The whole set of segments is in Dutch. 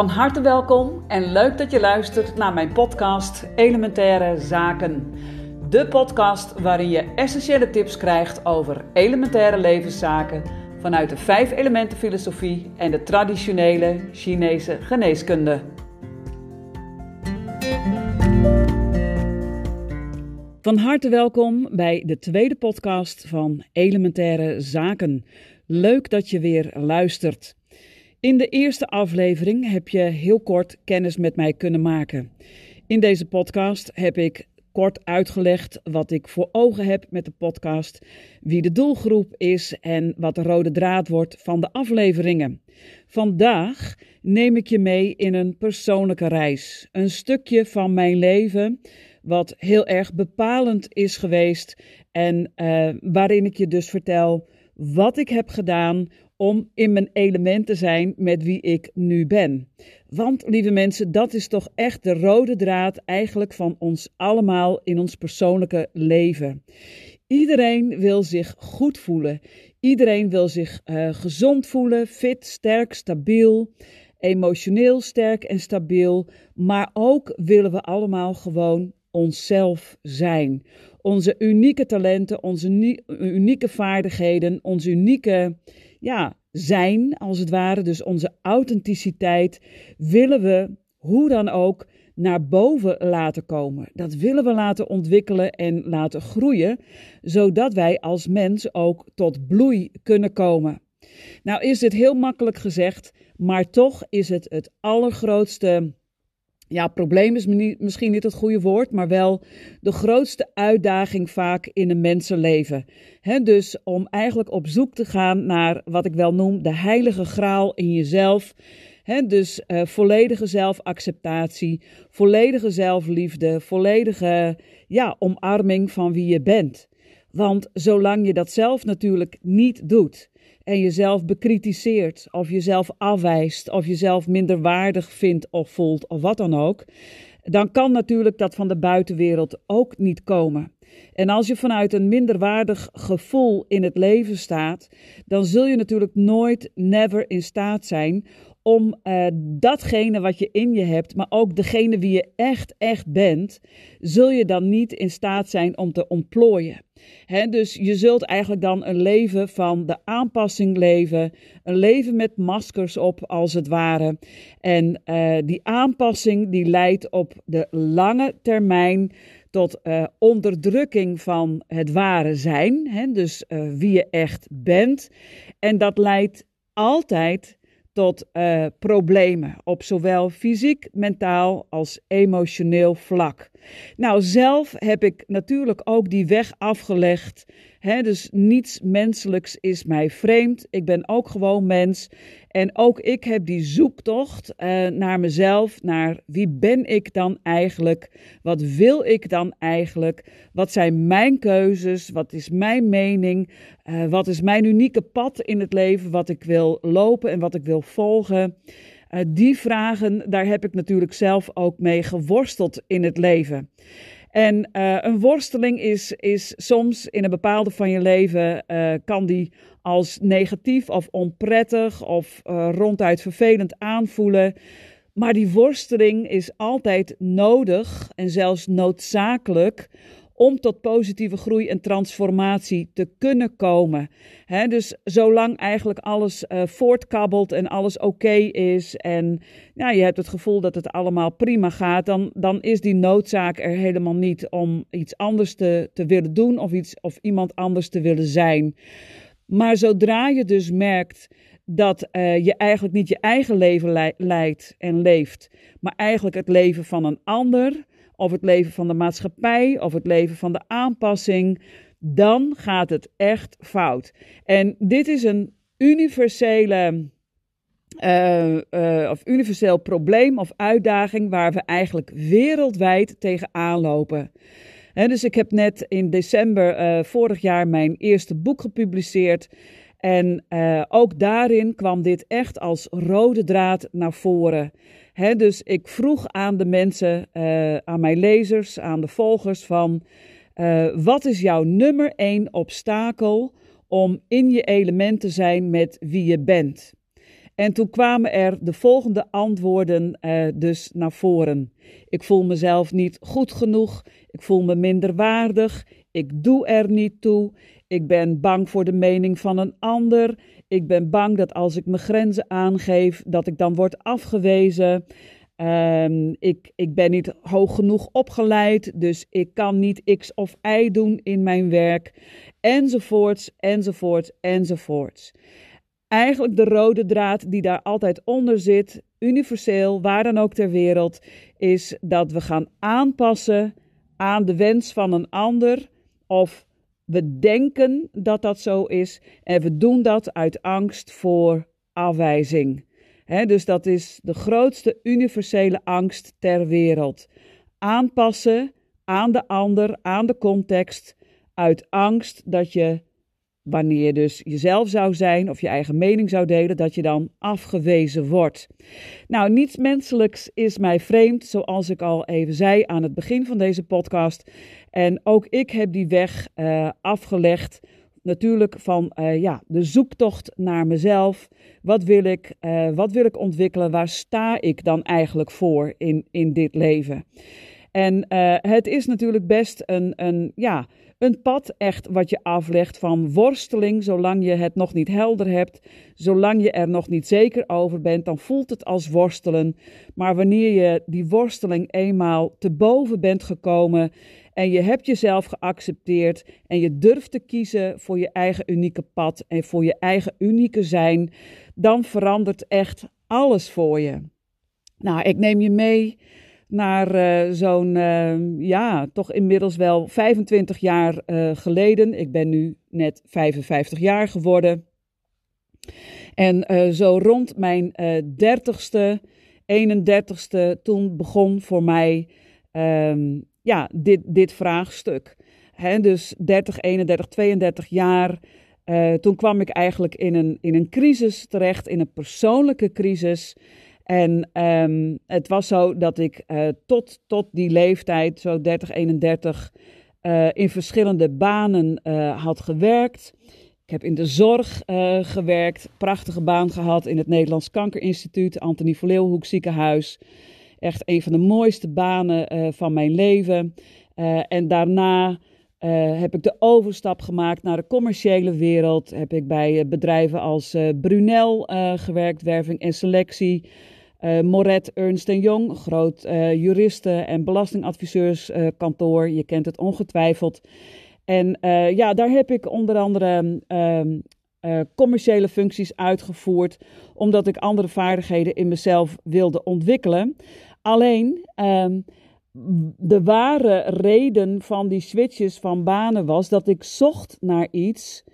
Van harte welkom en leuk dat je luistert naar mijn podcast Elementaire Zaken. De podcast waarin je essentiële tips krijgt over elementaire levenszaken vanuit de vijf elementen filosofie en de traditionele Chinese geneeskunde. Van harte welkom bij de tweede podcast van Elementaire Zaken. Leuk dat je weer luistert. In de eerste aflevering heb je heel kort kennis met mij kunnen maken. In deze podcast heb ik kort uitgelegd wat ik voor ogen heb met de podcast, wie de doelgroep is en wat de rode draad wordt van de afleveringen. Vandaag neem ik je mee in een persoonlijke reis, een stukje van mijn leven wat heel erg bepalend is geweest en uh, waarin ik je dus vertel wat ik heb gedaan om in mijn element te zijn met wie ik nu ben. Want, lieve mensen, dat is toch echt de rode draad eigenlijk van ons allemaal in ons persoonlijke leven. Iedereen wil zich goed voelen. Iedereen wil zich uh, gezond voelen, fit, sterk, stabiel, emotioneel sterk en stabiel. Maar ook willen we allemaal gewoon onszelf zijn. Onze unieke talenten, onze unieke vaardigheden, onze unieke ja, zijn, als het ware, dus onze authenticiteit, willen we hoe dan ook naar boven laten komen. Dat willen we laten ontwikkelen en laten groeien, zodat wij als mens ook tot bloei kunnen komen. Nou is dit heel makkelijk gezegd, maar toch is het het allergrootste ja, probleem is misschien niet het goede woord, maar wel de grootste uitdaging vaak in een mensenleven. Dus om eigenlijk op zoek te gaan naar wat ik wel noem de heilige graal in jezelf. Dus uh, volledige zelfacceptatie, volledige zelfliefde, volledige ja, omarming van wie je bent. Want zolang je dat zelf natuurlijk niet doet, en jezelf bekritiseert, of jezelf afwijst, of jezelf minder waardig vindt of voelt, of wat dan ook, dan kan natuurlijk dat van de buitenwereld ook niet komen. En als je vanuit een minderwaardig gevoel in het leven staat, dan zul je natuurlijk nooit, never in staat zijn om uh, datgene wat je in je hebt, maar ook degene wie je echt, echt bent, zul je dan niet in staat zijn om te ontplooien. Dus je zult eigenlijk dan een leven van de aanpassing leven, een leven met maskers op als het ware. En uh, die aanpassing die leidt op de lange termijn tot uh, onderdrukking van het ware zijn, dus wie je echt bent. En dat leidt altijd tot uh, problemen op zowel fysiek, mentaal als emotioneel vlak. Nou, zelf heb ik natuurlijk ook die weg afgelegd Dus niets menselijks is mij vreemd. Ik ben ook gewoon mens. En ook ik heb die zoektocht uh, naar mezelf, naar wie ben ik dan eigenlijk? Wat wil ik dan eigenlijk? Wat zijn mijn keuzes? Wat is mijn mening? Uh, wat is mijn unieke pad in het leven? Wat ik wil lopen en wat ik wil volgen? Uh, die vragen, daar heb ik natuurlijk zelf ook mee geworsteld in het leven. En uh, een worsteling is, is soms in een bepaalde van je leven, uh, kan die als negatief of onprettig of uh, ronduit vervelend aanvoelen. Maar die worsteling is altijd nodig en zelfs noodzakelijk om tot positieve groei en transformatie te kunnen komen. Dus zolang eigenlijk alles uh, voortkabbelt en alles oké is en ja, je hebt het gevoel dat het allemaal prima gaat, dan, dan is die noodzaak er helemaal niet om iets anders te, te willen doen of, iets, of iemand anders te willen zijn. Maar zodra je dus merkt dat uh, je eigenlijk niet je eigen leven leidt en leeft, maar eigenlijk het leven van een ander, of het leven van de maatschappij, of het leven van de aanpassing, dan gaat het echt fout. En dit is een universele. Uh, uh, of universeel probleem of uitdaging waar we eigenlijk wereldwijd tegenaan lopen. Dus ik heb net in december uh, vorig jaar mijn eerste boek gepubliceerd. En ook daarin kwam dit echt als rode draad naar voren dus ik vroeg aan de mensen, uh, aan mijn lezers, aan de volgers van uh, wat is jouw nummer één obstakel om in je element te zijn met wie je bent? En toen kwamen er de volgende antwoorden uh, dus naar voren. Ik voel mezelf niet goed genoeg. Ik voel me minder waardig. Ik doe er niet toe. Ik ben bang voor de mening van een ander. Ik ben bang dat als ik mijn grenzen aangeef, dat ik dan word afgewezen. Um, ik, ik ben niet hoog genoeg opgeleid, dus ik kan niet X of Y doen in mijn werk. Enzovoorts, enzovoorts, enzovoorts. Eigenlijk de rode draad die daar altijd onder zit, universeel, waar dan ook ter wereld, is dat we gaan aanpassen aan de wens van een ander. Of we denken dat dat zo is en we doen dat uit angst voor afwijzing dus dat is de grootste universele angst ter wereld. Aanpassen aan de ander, aan de context, uit angst dat je, wanneer je dus jezelf zou zijn of je eigen mening zou delen, dat je dan afgewezen wordt. Nou, niets menselijks is mij vreemd, zoals ik al even zei aan het begin van deze podcast. En ook ik heb die weg uh, afgelegd natuurlijk van uh, ja, de zoektocht naar mezelf. Wat wil ik, uh, wat wil ik ontwikkelen? Waar sta ik dan eigenlijk voor in, in dit leven? En uh, het is natuurlijk best een, een, ja, een pad echt wat je aflegt van worsteling, zolang je het nog niet helder hebt, zolang je er nog niet zeker over bent, dan voelt het als worstelen. Maar wanneer je die worsteling eenmaal te boven bent gekomen en je hebt jezelf geaccepteerd en je durft te kiezen voor je eigen unieke pad en voor je eigen unieke zijn, dan verandert echt alles voor je. Nou, ik neem je mee naar uh, zo'n, uh, ja, toch inmiddels wel 25 jaar uh, geleden. Ik ben nu net 55 jaar geworden. En zo rond mijn 30ste, 31ste, toen begon voor mij um, ja, dit, dit vraagstuk. Dus 30, 31, 32 jaar. Toen kwam ik eigenlijk in een, in een crisis terecht, in een persoonlijke crisis. En um, het was zo dat ik uh, tot, tot die leeftijd, zo 30, 31, uh, in verschillende banen had gewerkt. Ik heb in de zorg gewerkt, prachtige baan gehad in het Nederlands Kankerinstituut, Antonie van Leeuwenhoek ziekenhuis. Echt een van de mooiste banen van mijn leven. En daarna heb ik de overstap gemaakt naar de commerciële wereld. Heb ik bij bedrijven als Brunel gewerkt, werving en selectie. Moret Ernst Jong, groot juristen- en belastingadviseurskantoor. Je kent het ongetwijfeld. En ja, daar heb ik onder andere uh, commerciële functies uitgevoerd, omdat ik andere vaardigheden in mezelf wilde ontwikkelen. Alleen um, de ware reden van die switches van banen was dat ik zocht naar iets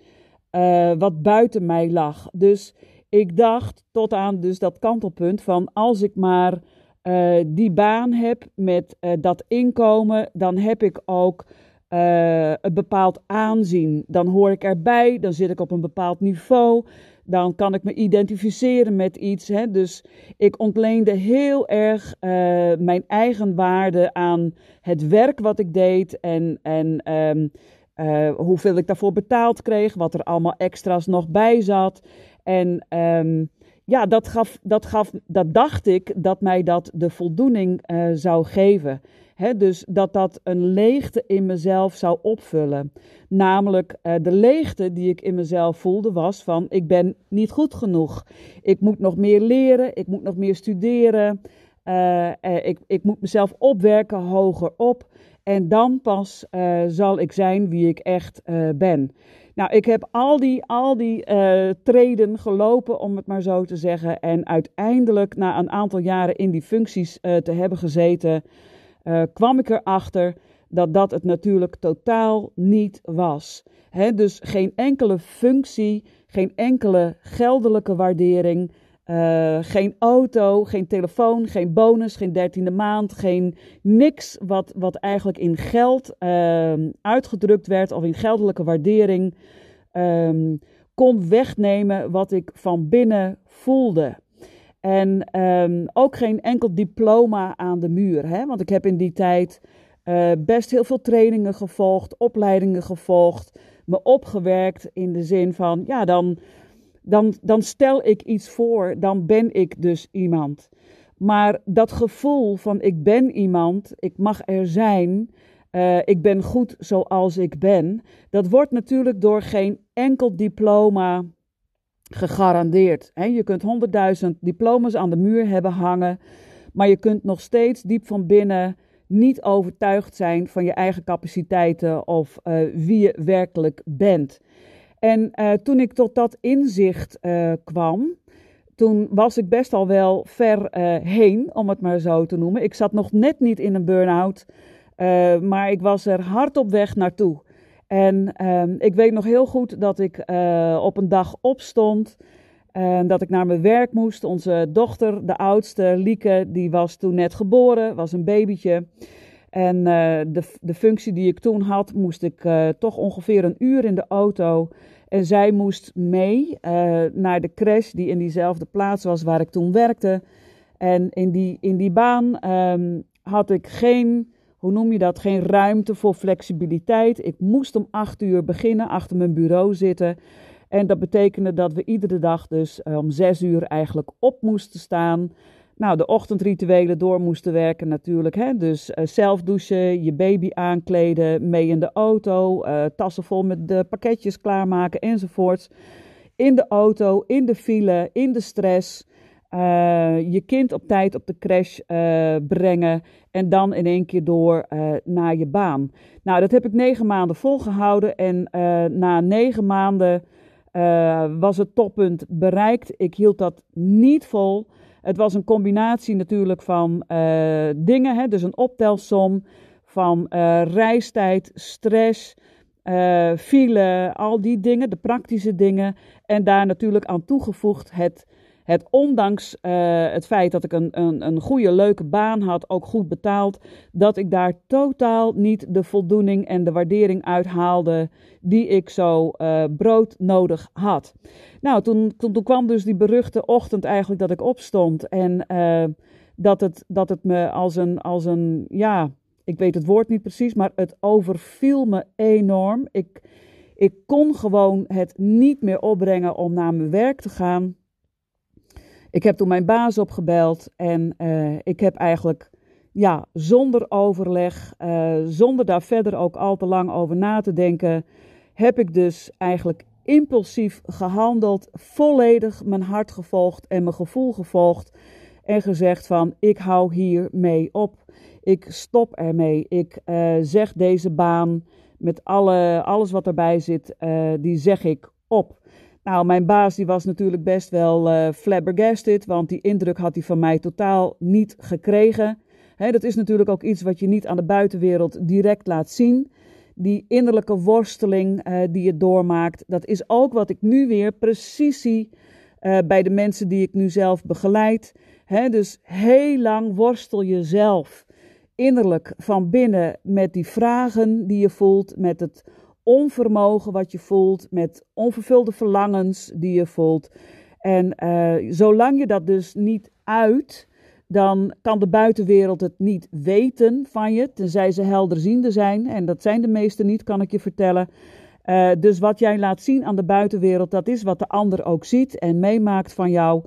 uh, wat buiten mij lag. Dus ik dacht tot aan dus dat kantelpunt van als ik maar uh, die baan heb met uh, dat inkomen, dan heb ik ook een bepaald aanzien. Dan hoor ik erbij, dan zit ik op een bepaald niveau dan kan ik me identificeren met iets. Hè? Dus ik ontleende heel erg mijn eigen waarde aan het werk wat ik deed en, en um, uh, hoeveel ik daarvoor betaald kreeg, wat er allemaal extra's nog bij zat. En um, ja, dat, gaf, dat, gaf, dat dacht ik dat mij dat de voldoening uh, zou geven. He, dus dat dat een leegte in mezelf zou opvullen. Namelijk uh, de leegte die ik in mezelf voelde was van ik ben niet goed genoeg. Ik moet nog meer leren, ik moet nog meer studeren. Ik, ik moet mezelf opwerken hoger op. En dan pas zal ik zijn wie ik echt ben. Nou, ik heb al die, al die treden gelopen, om het maar zo te zeggen. En uiteindelijk, na een aantal jaren in die functies te hebben gezeten, kwam ik erachter dat dat het natuurlijk totaal niet was. Dus geen enkele functie, geen enkele geldelijke waardering, uh, geen auto, geen telefoon, geen bonus, geen dertiende maand, geen niks wat, wat eigenlijk in geld uh, uitgedrukt werd of in geldelijke waardering um, kon wegnemen wat ik van binnen voelde. En um, ook geen enkel diploma aan de muur. Hè? Want ik heb in die tijd uh, best heel veel trainingen gevolgd, opleidingen gevolgd, me opgewerkt in de zin van, ja, dan, dan, dan stel ik iets voor, dan ben ik dus iemand. Maar dat gevoel van ik ben iemand, ik mag er zijn, uh, ik ben goed zoals ik ben, dat wordt natuurlijk door geen enkel diploma gegarandeerd. je kunt honderdduizend diploma's aan de muur hebben hangen, maar je kunt nog steeds diep van binnen niet overtuigd zijn van je eigen capaciteiten of uh, wie je werkelijk bent. En uh, toen ik tot dat inzicht uh, kwam, toen was ik best al wel ver heen, om het maar zo te noemen. Ik zat nog net niet in een burn-out, maar ik was er hard op weg naartoe. En ehm, ik weet nog heel goed dat ik op een dag opstond. En dat ik naar mijn werk moest. Onze dochter, de oudste, Lieke, die was toen net geboren, was een babytje. En de, de functie die ik toen had, moest ik toch ongeveer een uur in de auto. En zij moest mee uh, naar de crash die in diezelfde plaats was waar ik toen werkte. En in die, in die baan um, had ik geen, hoe noem je dat, geen ruimte voor flexibiliteit. Ik moest om acht uur beginnen, achter mijn bureau zitten. En dat betekende dat we iedere dag dus uh, om zes uur eigenlijk op moesten staan. Nou, de ochtendrituelen door moesten werken natuurlijk. Hè? Dus uh, zelf douchen, je baby aankleden, mee in de auto, uh, tassen vol met de pakketjes klaarmaken enzovoorts. In de auto, in de file, in de stress. je kind op tijd op de crash brengen en dan in één keer door naar je baan. Nou, dat heb ik negen maanden volgehouden en na negen maanden was het toppunt bereikt. Ik hield dat niet vol. Het was een combinatie natuurlijk van uh, dingen, hè, dus een optelsom van uh, reistijd, stress, file, al die dingen, de praktische dingen. En daar natuurlijk aan toegevoegd het het ondanks uh, het feit dat ik een, een, een goede, leuke baan had, ook goed betaald, dat ik daar totaal niet de voldoening en de waardering uithaalde die ik zo uh, broodnodig had. Nou, toen, toen, kwam dus die beruchte ochtend eigenlijk dat ik opstond en uh, dat, het, dat het me als een, als een, ja, ik weet het woord niet precies, maar het overviel me enorm. Ik, ik kon gewoon het niet meer opbrengen om naar mijn werk te gaan. Ik heb toen mijn baas opgebeld en uh, ik heb eigenlijk ja, zonder overleg, uh, zonder daar verder ook al te lang over na te denken, heb ik dus eigenlijk impulsief gehandeld, volledig mijn hart gevolgd en mijn gevoel gevolgd en gezegd van ik hou hier mee op. Ik stop ermee. Ik uh, zeg deze baan met alle, alles wat erbij zit, die zeg ik op. Nou, mijn baas die was natuurlijk best wel uh, flabbergasted, want die indruk had hij van mij totaal niet gekregen. dat is natuurlijk ook iets wat je niet aan de buitenwereld direct laat zien. Die innerlijke worsteling uh, die je doormaakt, dat is ook wat ik nu weer precies zie uh, bij de mensen die ik nu zelf begeleid. dus heel lang worstel je zelf innerlijk van binnen met die vragen die je voelt, met het onvermogen wat je voelt, met onvervulde verlangens die je voelt. En uh, zolang je dat dus niet uit, dan kan de buitenwereld het niet weten van je, tenzij ze helderziende zijn. En dat zijn de meesten niet, kan ik je vertellen. Uh, dus wat jij laat zien aan de buitenwereld, dat is wat de ander ook ziet en meemaakt van jou.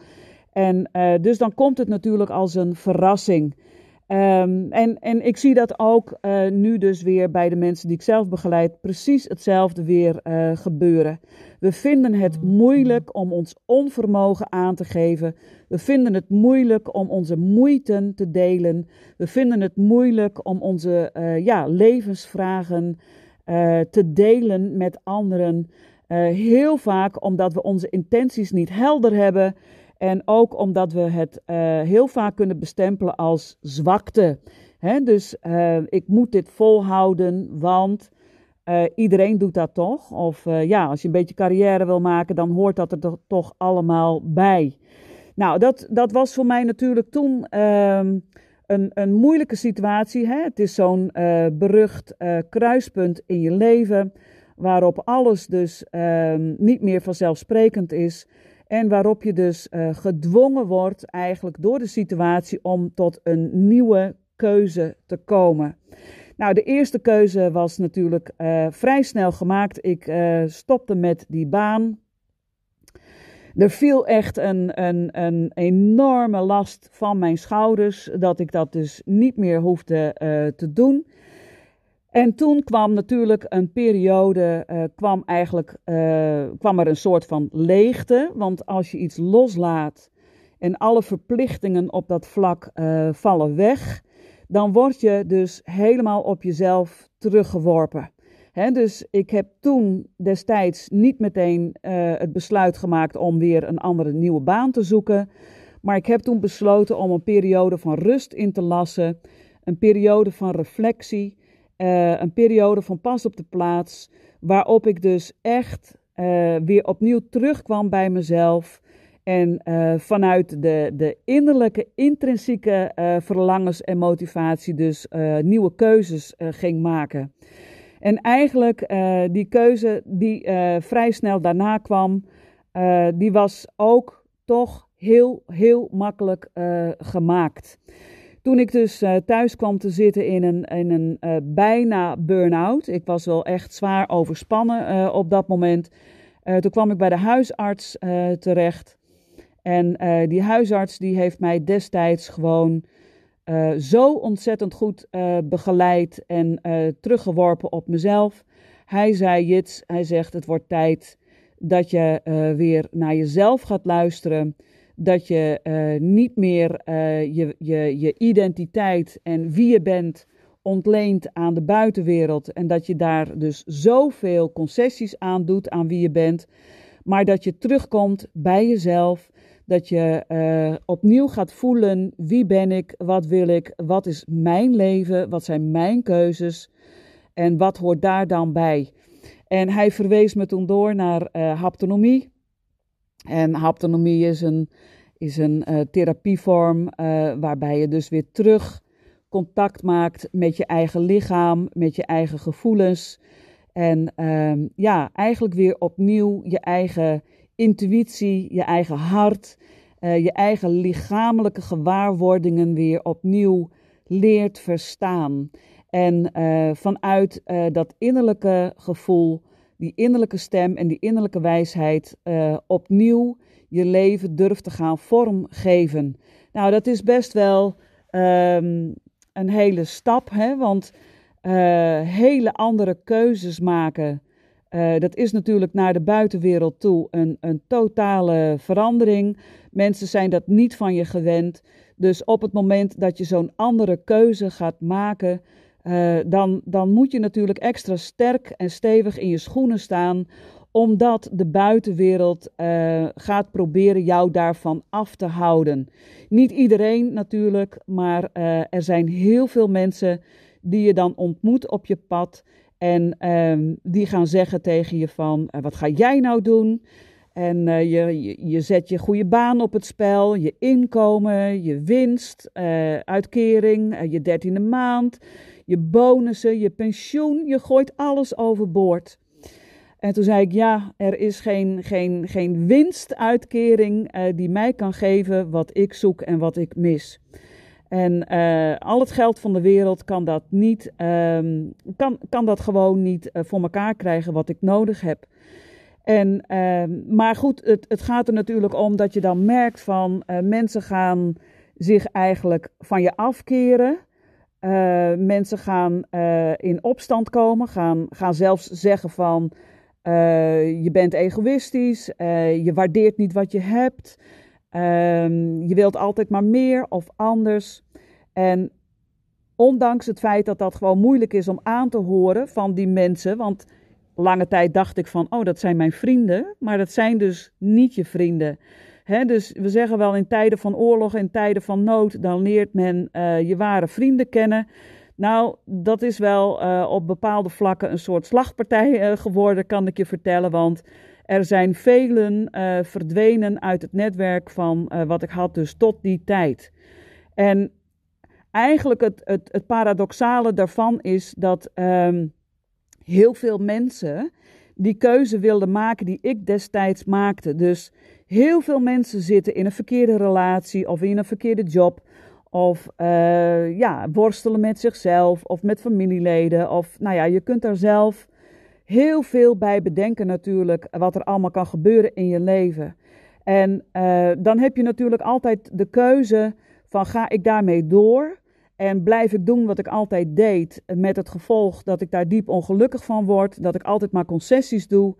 En uh, dus dan komt het natuurlijk als een verrassing. Um, en, en ik zie dat ook uh, nu dus weer bij de mensen die ik zelf begeleid, precies hetzelfde weer uh, gebeuren. We vinden het moeilijk om ons onvermogen aan te geven. We vinden het moeilijk om onze moeite te delen. We vinden het moeilijk om onze uh, ja, levensvragen te delen met anderen. heel vaak omdat we onze intenties niet helder hebben. En ook omdat we het uh, heel vaak kunnen bestempelen als zwakte. Hè? Dus uh, ik moet dit volhouden, want uh, iedereen doet dat toch. Of ja, als je een beetje carrière wil maken, dan hoort dat er toch allemaal bij. Nou, dat, dat was voor mij natuurlijk toen ehm, een, een moeilijke situatie. Hè? Het is zo'n berucht kruispunt in je leven, waarop alles dus ehm, niet meer vanzelfsprekend is. En waarop je dus uh, gedwongen wordt eigenlijk door de situatie om tot een nieuwe keuze te komen. Nou, de eerste keuze was natuurlijk uh, vrij snel gemaakt. Ik uh, stopte met die baan. er viel echt een, een, een enorme last van mijn schouders, dat ik dat dus niet meer hoefde te doen. En toen kwam natuurlijk een periode, uh, kwam eigenlijk, uh, kwam er een soort van leegte. Want als je iets loslaat en alle verplichtingen op dat vlak vallen weg, dan word je dus helemaal op jezelf teruggeworpen dus ik heb toen destijds niet meteen het besluit gemaakt om weer een andere nieuwe baan te zoeken. Maar ik heb toen besloten om een periode van rust in te lassen. Een periode van reflectie. Uh, een periode van pas op de plaats. Waarop ik dus echt uh, weer opnieuw terugkwam bij mezelf. En vanuit de, de innerlijke, intrinsieke verlangens en motivatie dus nieuwe keuzes ging maken. En eigenlijk die keuze die vrij snel daarna kwam, die was ook toch heel, heel makkelijk gemaakt. Toen ik dus thuis kwam te zitten in een, in een bijna burn-out, ik was wel echt zwaar overspannen op dat moment. toen kwam ik bij de huisarts terecht. En die huisarts die heeft mij destijds gewoon zo ontzettend goed begeleid en teruggeworpen op mezelf. Hij zei, Jits, hij zegt, het wordt tijd dat je weer naar jezelf gaat luisteren. Dat je niet meer je, je, je identiteit en wie je bent ontleent aan de buitenwereld. En dat je daar dus zoveel concessies aan doet aan wie je bent. Maar dat je terugkomt bij jezelf dat je uh, opnieuw gaat voelen: wie ben ik, wat wil ik, wat is mijn leven, wat zijn mijn keuzes en wat hoort daar dan bij. En hij verwees me toen door naar haptonomie. En haptonomie is een, is een uh, therapievorm waarbij je dus weer terug contact maakt met je eigen lichaam, met je eigen gevoelens. En ehm, ja, eigenlijk weer opnieuw je eigen intuïtie, je eigen hart, uh, je eigen lichamelijke gewaarwordingen weer opnieuw leert verstaan. En vanuit dat innerlijke gevoel, die innerlijke stem en die innerlijke wijsheid opnieuw je leven durft te gaan vormgeven. Nou, dat is best wel um, een hele stap, hè? want hele andere keuzes maken uh, dat is natuurlijk naar de buitenwereld toe een, een totale verandering. Mensen zijn dat niet van je gewend. Dus op het moment dat je zo'n andere keuze gaat maken, uh, dan, dan moet je natuurlijk extra sterk en stevig in je schoenen staan, omdat de buitenwereld uh, gaat proberen jou daarvan af te houden. Niet iedereen natuurlijk, maar er zijn heel veel mensen die je dan ontmoet op je pad en um, die gaan zeggen tegen je van, wat ga jij nou doen? En je, je, zet je goede baan op het spel, je inkomen, je winst, uitkering, je dertiende maand, je bonussen, je pensioen. Je gooit alles overboord. En toen zei ik, ja, er is geen, geen, geen winstuitkering die mij kan geven wat ik zoek en wat ik mis. En uh, al het geld van de wereld kan dat niet, um, kan, kan dat gewoon niet uh, voor elkaar krijgen wat ik nodig heb. En, uh, maar goed, het, het gaat er natuurlijk om dat je dan merkt van mensen gaan zich eigenlijk van je afkeren. Mensen gaan in opstand komen, gaan, gaan zelfs zeggen van je bent egoïstisch, je waardeert niet wat je hebt. Um, je wilt altijd maar meer of anders. En ondanks het feit dat dat gewoon moeilijk is om aan te horen van die mensen, want lange tijd dacht ik van, oh, dat zijn mijn vrienden, maar dat zijn dus niet je vrienden. Dus we zeggen wel in tijden van oorlog, in tijden van nood, dan leert men uh, je ware vrienden kennen. Nou, dat is wel uh, op bepaalde vlakken een soort slagpartij uh, geworden, kan ik je vertellen. Want er zijn velen verdwenen uit het netwerk van wat ik had dus tot die tijd. En eigenlijk het, het, het paradoxale daarvan is dat um, heel veel mensen die keuze wilden maken die ik destijds maakte. Dus heel veel mensen zitten in een verkeerde relatie of in een verkeerde job. Of uh, ja, worstelen met zichzelf of met familieleden. Of nou ja, je kunt daar zelf heel veel bij bedenken natuurlijk wat er allemaal kan gebeuren in je leven. En uh, dan heb je natuurlijk altijd de keuze van ga ik daarmee door en blijf ik doen wat ik altijd deed, met het gevolg dat ik daar diep ongelukkig van word, dat ik altijd maar concessies doe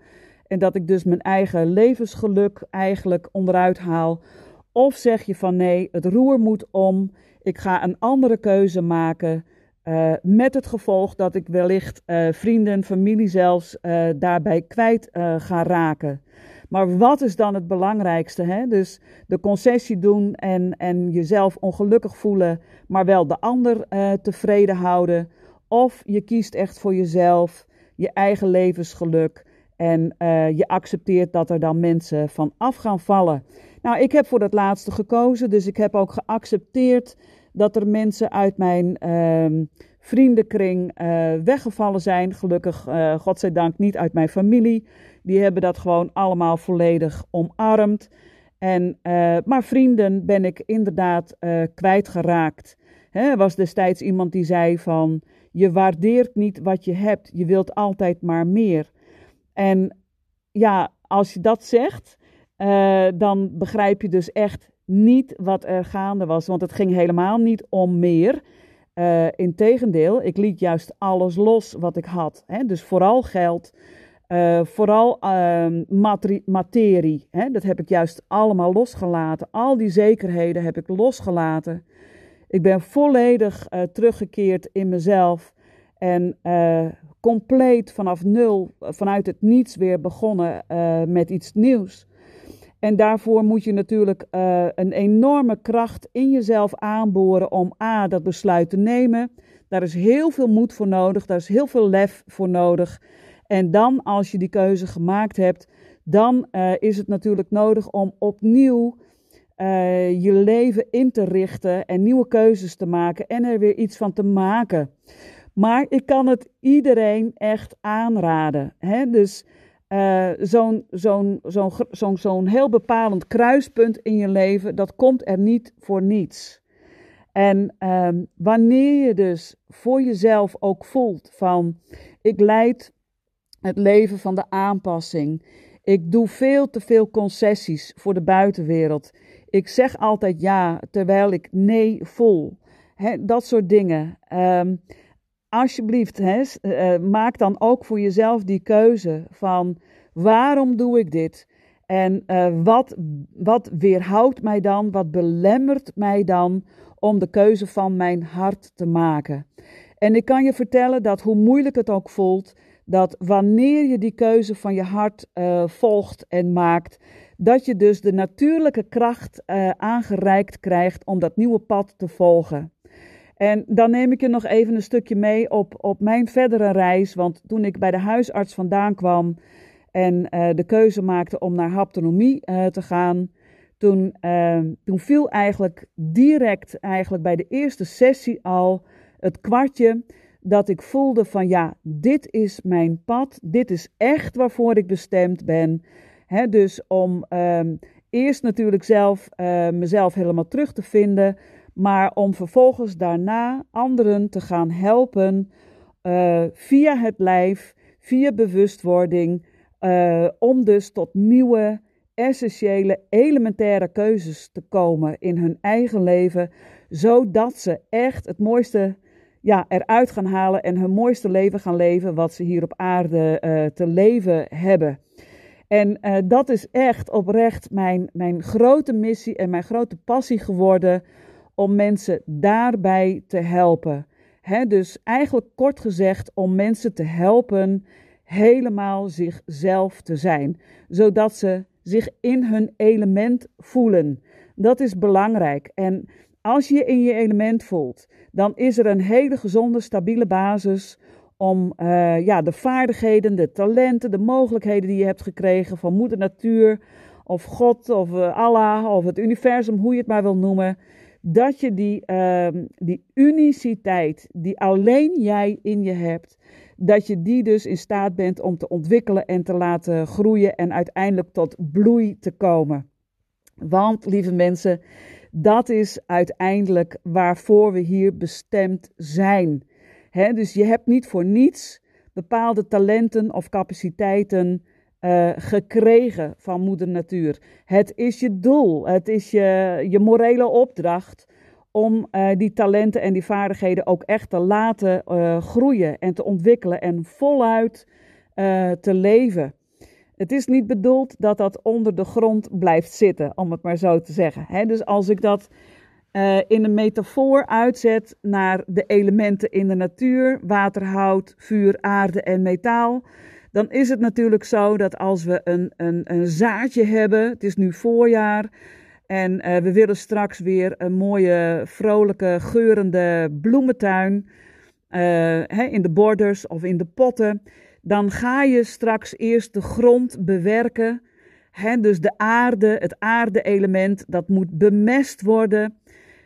en dat ik dus mijn eigen levensgeluk eigenlijk onderuit haal. Of zeg je van nee, het roer moet om, ik ga een andere keuze maken. Uh, met het gevolg dat ik wellicht uh, vrienden, familie zelfs uh, daarbij kwijt ga raken. Maar wat is dan het belangrijkste? Hè? Dus de concessie doen en, en jezelf ongelukkig voelen, maar wel de ander tevreden houden. Of je kiest echt voor jezelf, je eigen levensgeluk. En je accepteert dat er dan mensen van af gaan vallen. Nou, ik heb voor dat laatste gekozen, dus ik heb ook geaccepteerd dat er mensen uit mijn uh, vriendenkring uh, weggevallen zijn. Gelukkig, uh, godzijdank, niet uit mijn familie. Die hebben dat gewoon allemaal volledig omarmd. En, maar vrienden ben ik inderdaad kwijtgeraakt. Er was destijds iemand die zei van... je waardeert niet wat je hebt, je wilt altijd maar meer. En ja, als je dat zegt, dan begrijp je dus echt niet wat er gaande was. Want het ging helemaal niet om meer. Uh, Integendeel, ik liet juist alles los wat ik had. Hè? Dus vooral geld, uh, vooral uh, materie. Hè? Dat heb ik juist allemaal losgelaten. Al die zekerheden heb ik losgelaten. Ik ben volledig teruggekeerd in mezelf. En compleet vanaf nul, vanuit het niets weer begonnen met iets nieuws. En daarvoor moet je natuurlijk uh, een enorme kracht in jezelf aanboren om A, dat besluit te nemen. Daar is heel veel moed voor nodig, daar is heel veel lef voor nodig. En dan, als je die keuze gemaakt hebt, dan is het natuurlijk nodig om opnieuw je leven in te richten en nieuwe keuzes te maken en er weer iets van te maken. Maar ik kan het iedereen echt aanraden. Hè? Dus uh, zo'n heel bepalend kruispunt in je leven, dat komt er niet voor niets. En um, wanneer je dus voor jezelf ook voelt van ik leid het leven van de aanpassing. Ik doe veel te veel concessies voor de buitenwereld. Ik zeg altijd ja terwijl ik nee voel. Dat soort dingen. Um, alsjeblieft, hè, uh, maak dan ook voor jezelf die keuze van waarom doe ik dit? En uh, wat, wat weerhoudt mij dan, wat belemmert mij dan om de keuze van mijn hart te maken? En ik kan je vertellen dat hoe moeilijk het ook voelt, dat wanneer je die keuze van je hart volgt en maakt, dat je dus de natuurlijke kracht aangereikt krijgt om dat nieuwe pad te volgen. En dan neem ik je nog even een stukje mee op, op mijn verdere reis. Want toen ik bij de huisarts vandaan kwam en uh, de keuze maakte om naar haptonomie uh, te gaan, toen, uh, toen viel eigenlijk direct eigenlijk bij de eerste sessie al het kwartje dat ik voelde van ja, dit is mijn pad, dit is echt waarvoor ik bestemd ben. Dus om ehm, eerst natuurlijk zelf mezelf helemaal terug te vinden, maar om vervolgens daarna anderen te gaan helpen uh, via het lijf, via bewustwording, uh, om dus tot nieuwe, essentiële, elementaire keuzes te komen in hun eigen leven, zodat ze echt het mooiste ja, eruit gaan halen en hun mooiste leven gaan leven wat ze hier op aarde uh, te leven hebben. En dat is echt oprecht mijn, mijn grote missie en mijn grote passie geworden om mensen daarbij te helpen. He, dus eigenlijk kort gezegd om mensen te helpen helemaal zichzelf te zijn, zodat ze zich in hun element voelen. Dat is belangrijk. En als je in je element voelt, dan is er een hele gezonde, stabiele basis om uh, ja, de vaardigheden, de talenten, de mogelijkheden die je hebt gekregen van moeder natuur of God of uh, Allah of het universum, hoe je het maar wil noemen, dat je die, uh, die uniciteit die alleen jij in je hebt, dat je die dus in staat bent om te ontwikkelen en te laten groeien en uiteindelijk tot bloei te komen. Want, lieve mensen, dat is uiteindelijk waarvoor we hier bestemd zijn. Dus je hebt niet voor niets bepaalde talenten of capaciteiten uh, gekregen van Moeder Natuur. Het is je doel, het is je, je morele opdracht om uh, die talenten en die vaardigheden ook echt te laten uh, groeien en te ontwikkelen en voluit te leven. Het is niet bedoeld dat dat onder de grond blijft zitten, om het maar zo te zeggen. Dus als ik dat in een metafoor uitzet naar de elementen in de natuur, water, hout, vuur, aarde en metaal, dan is het natuurlijk zo dat als we een, een, een zaadje hebben, het is nu voorjaar, en uh, we willen straks weer een mooie, vrolijke, geurende bloementuin uh, hè, in de borders of in de potten. Dan ga je straks eerst de grond bewerken. Hè, dus de aarde, het aarde-element, dat moet bemest worden.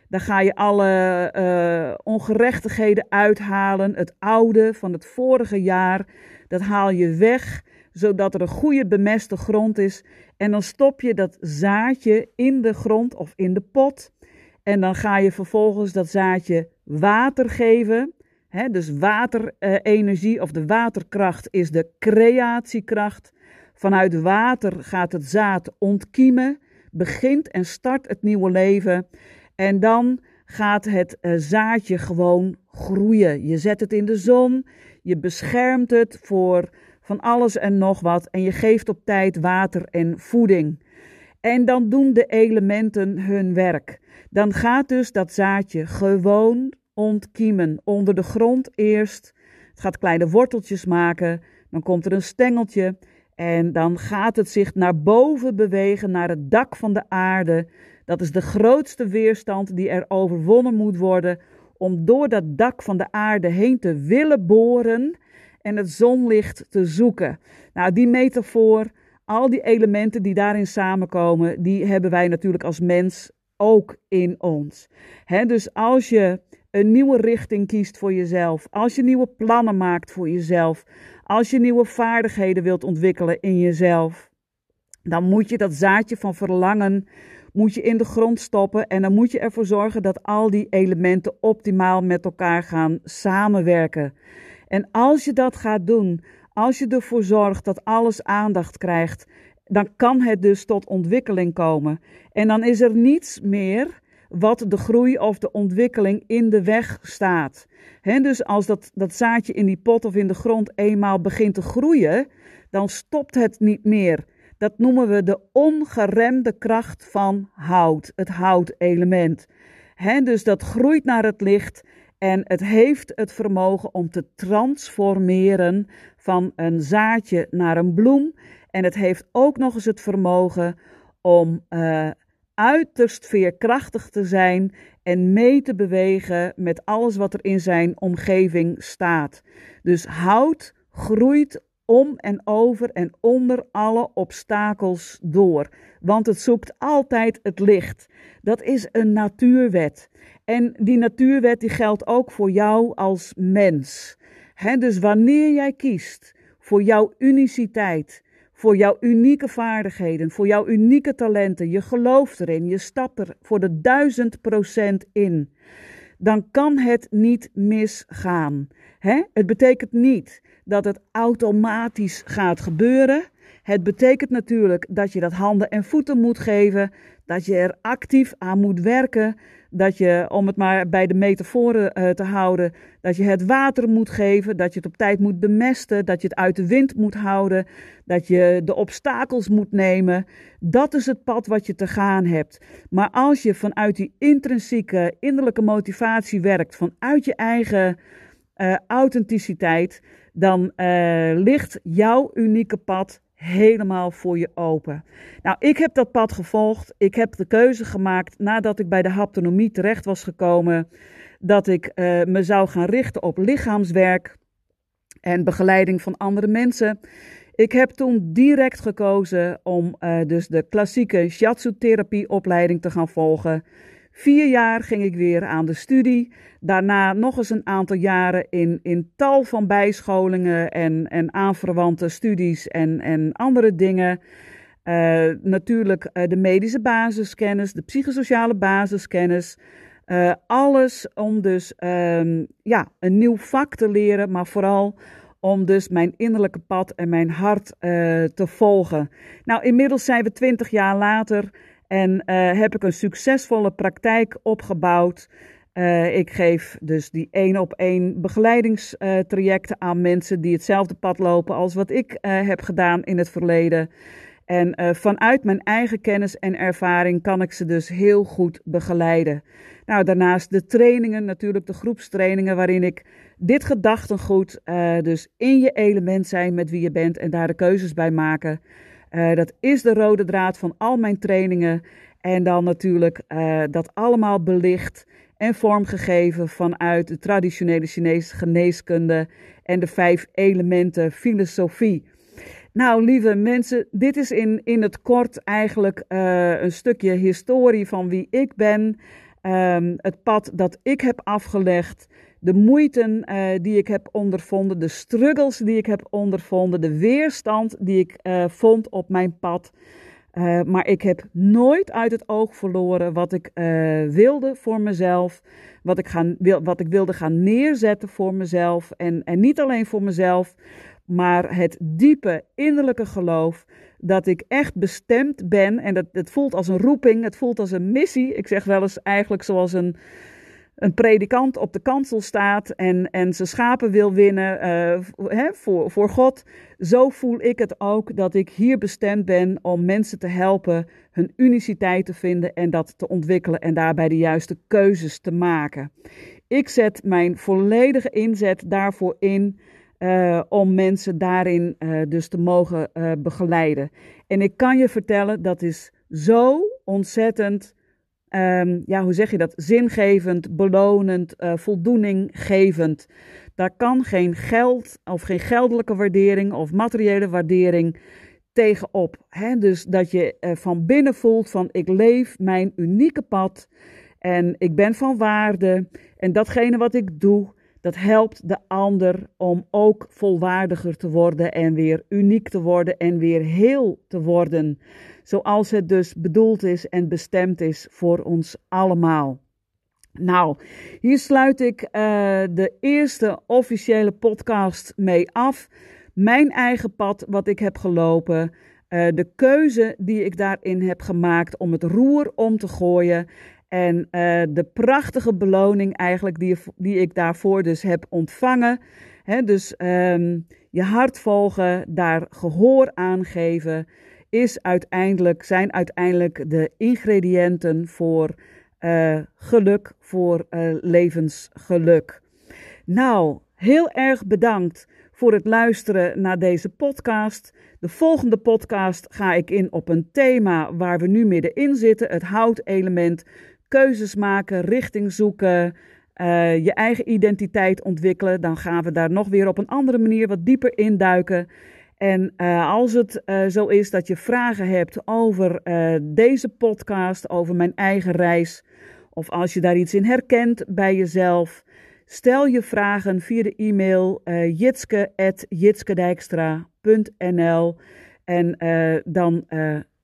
Dan ga je alle uh, ongerechtigheden uithalen. Het oude van het vorige jaar, dat haal je weg, zodat er een goede bemeste grond is. En dan stop je dat zaadje in de grond of in de pot. En dan ga je vervolgens dat zaadje water geven. Dus waterenergie of de waterkracht is de creatiekracht. Vanuit water gaat het zaad ontkiemen, begint en start het nieuwe leven. En dan gaat het eh, zaadje gewoon groeien. Je zet het in de zon, je beschermt het voor van alles en nog wat en je geeft op tijd water en voeding. En dan doen de elementen hun werk. Dan gaat dus dat zaadje gewoon ontkiemen. Onder de grond eerst. Het gaat kleine worteltjes maken. Dan komt er een stengeltje. En dan gaat het zich naar boven bewegen, naar het dak van de aarde. Dat is de grootste weerstand die er overwonnen moet worden om door dat dak van de aarde heen te willen boren en het zonlicht te zoeken. Nou, die metafoor, al die elementen die daarin samenkomen, die hebben wij natuurlijk als mens ook in ons. dus als je een nieuwe richting kiest voor jezelf, als je nieuwe plannen maakt voor jezelf, als je nieuwe vaardigheden wilt ontwikkelen in jezelf, dan moet je dat zaadje van verlangen moet je in de grond stoppen en dan moet je ervoor zorgen dat al die elementen optimaal met elkaar gaan samenwerken. En als je dat gaat doen, als je ervoor zorgt dat alles aandacht krijgt, dan kan het dus tot ontwikkeling komen. En dan is er niets meer wat de groei of de ontwikkeling in de weg staat. dus als dat, dat zaadje in die pot of in de grond eenmaal begint te groeien, dan stopt het niet meer. Dat noemen we de ongeremde kracht van hout, het houtelement. dus dat groeit naar het licht en het heeft het vermogen om te transformeren van een zaadje naar een bloem. En het heeft ook nog eens het vermogen om uh, uiterst veerkrachtig te zijn en mee te bewegen met alles wat er in zijn omgeving staat. Dus hout groeit om en over en onder alle obstakels door, want het zoekt altijd het licht. Dat is een natuurwet. En die natuurwet die geldt ook voor jou als mens. dus wanneer jij kiest voor jouw uniciteit, voor jouw unieke vaardigheden, voor jouw unieke talenten, je gelooft erin, je stapt er voor de duizend procent in, dan kan het niet misgaan. Het betekent niet dat het automatisch gaat gebeuren. Het betekent natuurlijk dat je dat handen en voeten moet geven, dat je er actief aan moet werken, dat je, om het maar bij de metaforen uh, te houden, dat je het water moet geven, dat je het op tijd moet bemesten, dat je het uit de wind moet houden, dat je de obstakels moet nemen. Dat is het pad wat je te gaan hebt. Maar als je vanuit die intrinsieke innerlijke motivatie werkt, vanuit je eigen uh, authenticiteit, dan uh, ligt jouw unieke pad helemaal voor je open. Nou, ik heb dat pad gevolgd. Ik heb de keuze gemaakt nadat ik bij de haptonomie terecht was gekomen, dat ik uh, me zou gaan richten op lichaamswerk en begeleiding van andere mensen. Ik heb toen direct gekozen om uh, dus de klassieke shiatsu-therapie opleiding te gaan volgen. Vier jaar ging ik weer aan de studie. Daarna nog eens een aantal jaren in, in tal van bijscholingen en, en aanverwante studies en, en andere dingen. Uh, natuurlijk uh, de medische basiskennis, de psychosociale basiskennis. Uh, alles om dus um, ja, een nieuw vak te leren, maar vooral om dus mijn innerlijke pad en mijn hart te volgen. Nou, inmiddels zijn we twintig jaar later en uh, heb ik een succesvolle praktijk opgebouwd. Uh, ik geef dus die één op één begeleidingstrajecten aan mensen die hetzelfde pad lopen als wat ik heb gedaan in het verleden. En vanuit mijn eigen kennis en ervaring kan ik ze dus heel goed begeleiden. Nou, daarnaast de trainingen, natuurlijk de groepstrainingen, waarin ik dit gedachtengoed, uh, dus in je element zijn met wie je bent en daar de keuzes bij maken. Uh, dat is de rode draad van al mijn trainingen. En dan natuurlijk dat allemaal belicht en vormgegeven vanuit de traditionele Chinese geneeskunde en de vijf elementen filosofie. Nou, lieve mensen, dit is in, in het kort eigenlijk uh, een stukje historie van wie ik ben. Um, het pad dat ik heb afgelegd. De moeiten uh, die ik heb ondervonden. De struggles die ik heb ondervonden. De weerstand die ik uh, vond op mijn pad. maar ik heb nooit uit het oog verloren wat ik wilde voor mezelf. Wat ik, gaan, wil, wat ik wilde gaan neerzetten voor mezelf. En, en niet alleen voor mezelf maar het diepe innerlijke geloof dat ik echt bestemd ben. En dat, het voelt als een roeping, het voelt als een missie. Ik zeg wel eens eigenlijk zoals een, een predikant op de kansel staat en, en zijn schapen wil winnen uh, voor, voor God. Zo voel ik het ook dat ik hier bestemd ben om mensen te helpen hun uniciteit te vinden en dat te ontwikkelen en daarbij de juiste keuzes te maken. Ik zet mijn volledige inzet daarvoor in uh, om mensen daarin uh, dus te mogen begeleiden. En ik kan je vertellen, dat is zo ontzettend, um, ja, hoe zeg je dat? Zingevend, belonend, voldoeninggevend. Daar kan geen geld of geen geldelijke waardering of materiële waardering tegenop. Hè? Dus dat je van binnen voelt van ik leef mijn unieke pad en ik ben van waarde en datgene wat ik doe dat helpt de ander om ook volwaardiger te worden en weer uniek te worden en weer heel te worden. Zoals het dus bedoeld is en bestemd is voor ons allemaal. Nou, hier sluit ik uh, de eerste officiële podcast mee af. Mijn eigen pad, wat ik heb gelopen. Uh, de keuze die ik daarin heb gemaakt om het roer om te gooien. En uh, de prachtige beloning eigenlijk die, die ik daarvoor dus heb ontvangen. Hè, dus um, je hart volgen, daar gehoor aan geven, is uiteindelijk, zijn uiteindelijk de ingrediënten voor uh, geluk, voor uh, levensgeluk. Nou, heel erg bedankt voor het luisteren naar deze podcast. De volgende podcast ga ik in op een thema waar we nu middenin zitten: het houtelement keuzes maken, richting zoeken, uh, je eigen identiteit ontwikkelen, dan gaan we daar nog weer op een andere manier wat dieper induiken. En uh, als het uh, zo is dat je vragen hebt over deze podcast, over mijn eigen reis, of als je daar iets in herkent bij jezelf, stel je vragen via de e-mail jitske.jitskedijkstra.nl en dan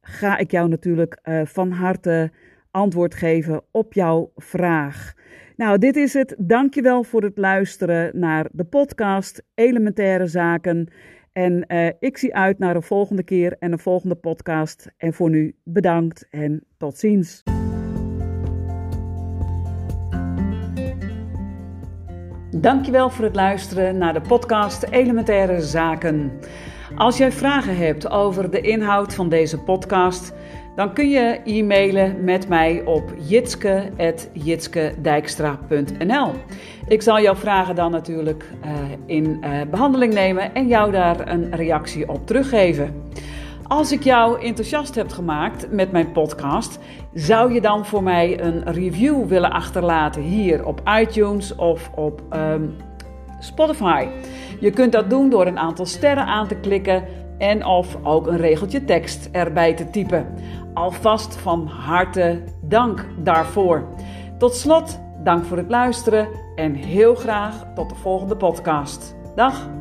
ga ik jou natuurlijk van harte antwoord geven op jouw vraag. Nou, dit is het. Dankjewel voor het luisteren naar de podcast Elementaire Zaken. En uh, ik zie uit naar een volgende keer en een volgende podcast. En voor nu bedankt en tot ziens. Dankjewel voor het luisteren naar de podcast Elementaire Zaken. Als jij vragen hebt over de inhoud van deze podcast dan kun je e-mailen met mij op jitske.jitskedijkstra.nl. Ik zal jouw vragen dan natuurlijk uh, in uh, behandeling nemen en jou daar een reactie op teruggeven. Als ik jou enthousiast heb gemaakt met mijn podcast, zou je dan voor mij een review willen achterlaten hier op iTunes of op um, Spotify? Je kunt dat doen door een aantal sterren aan te klikken en of ook een regeltje tekst erbij te typen. Alvast van harte dank daarvoor. Tot slot, dank voor het luisteren en heel graag tot de volgende podcast. Dag!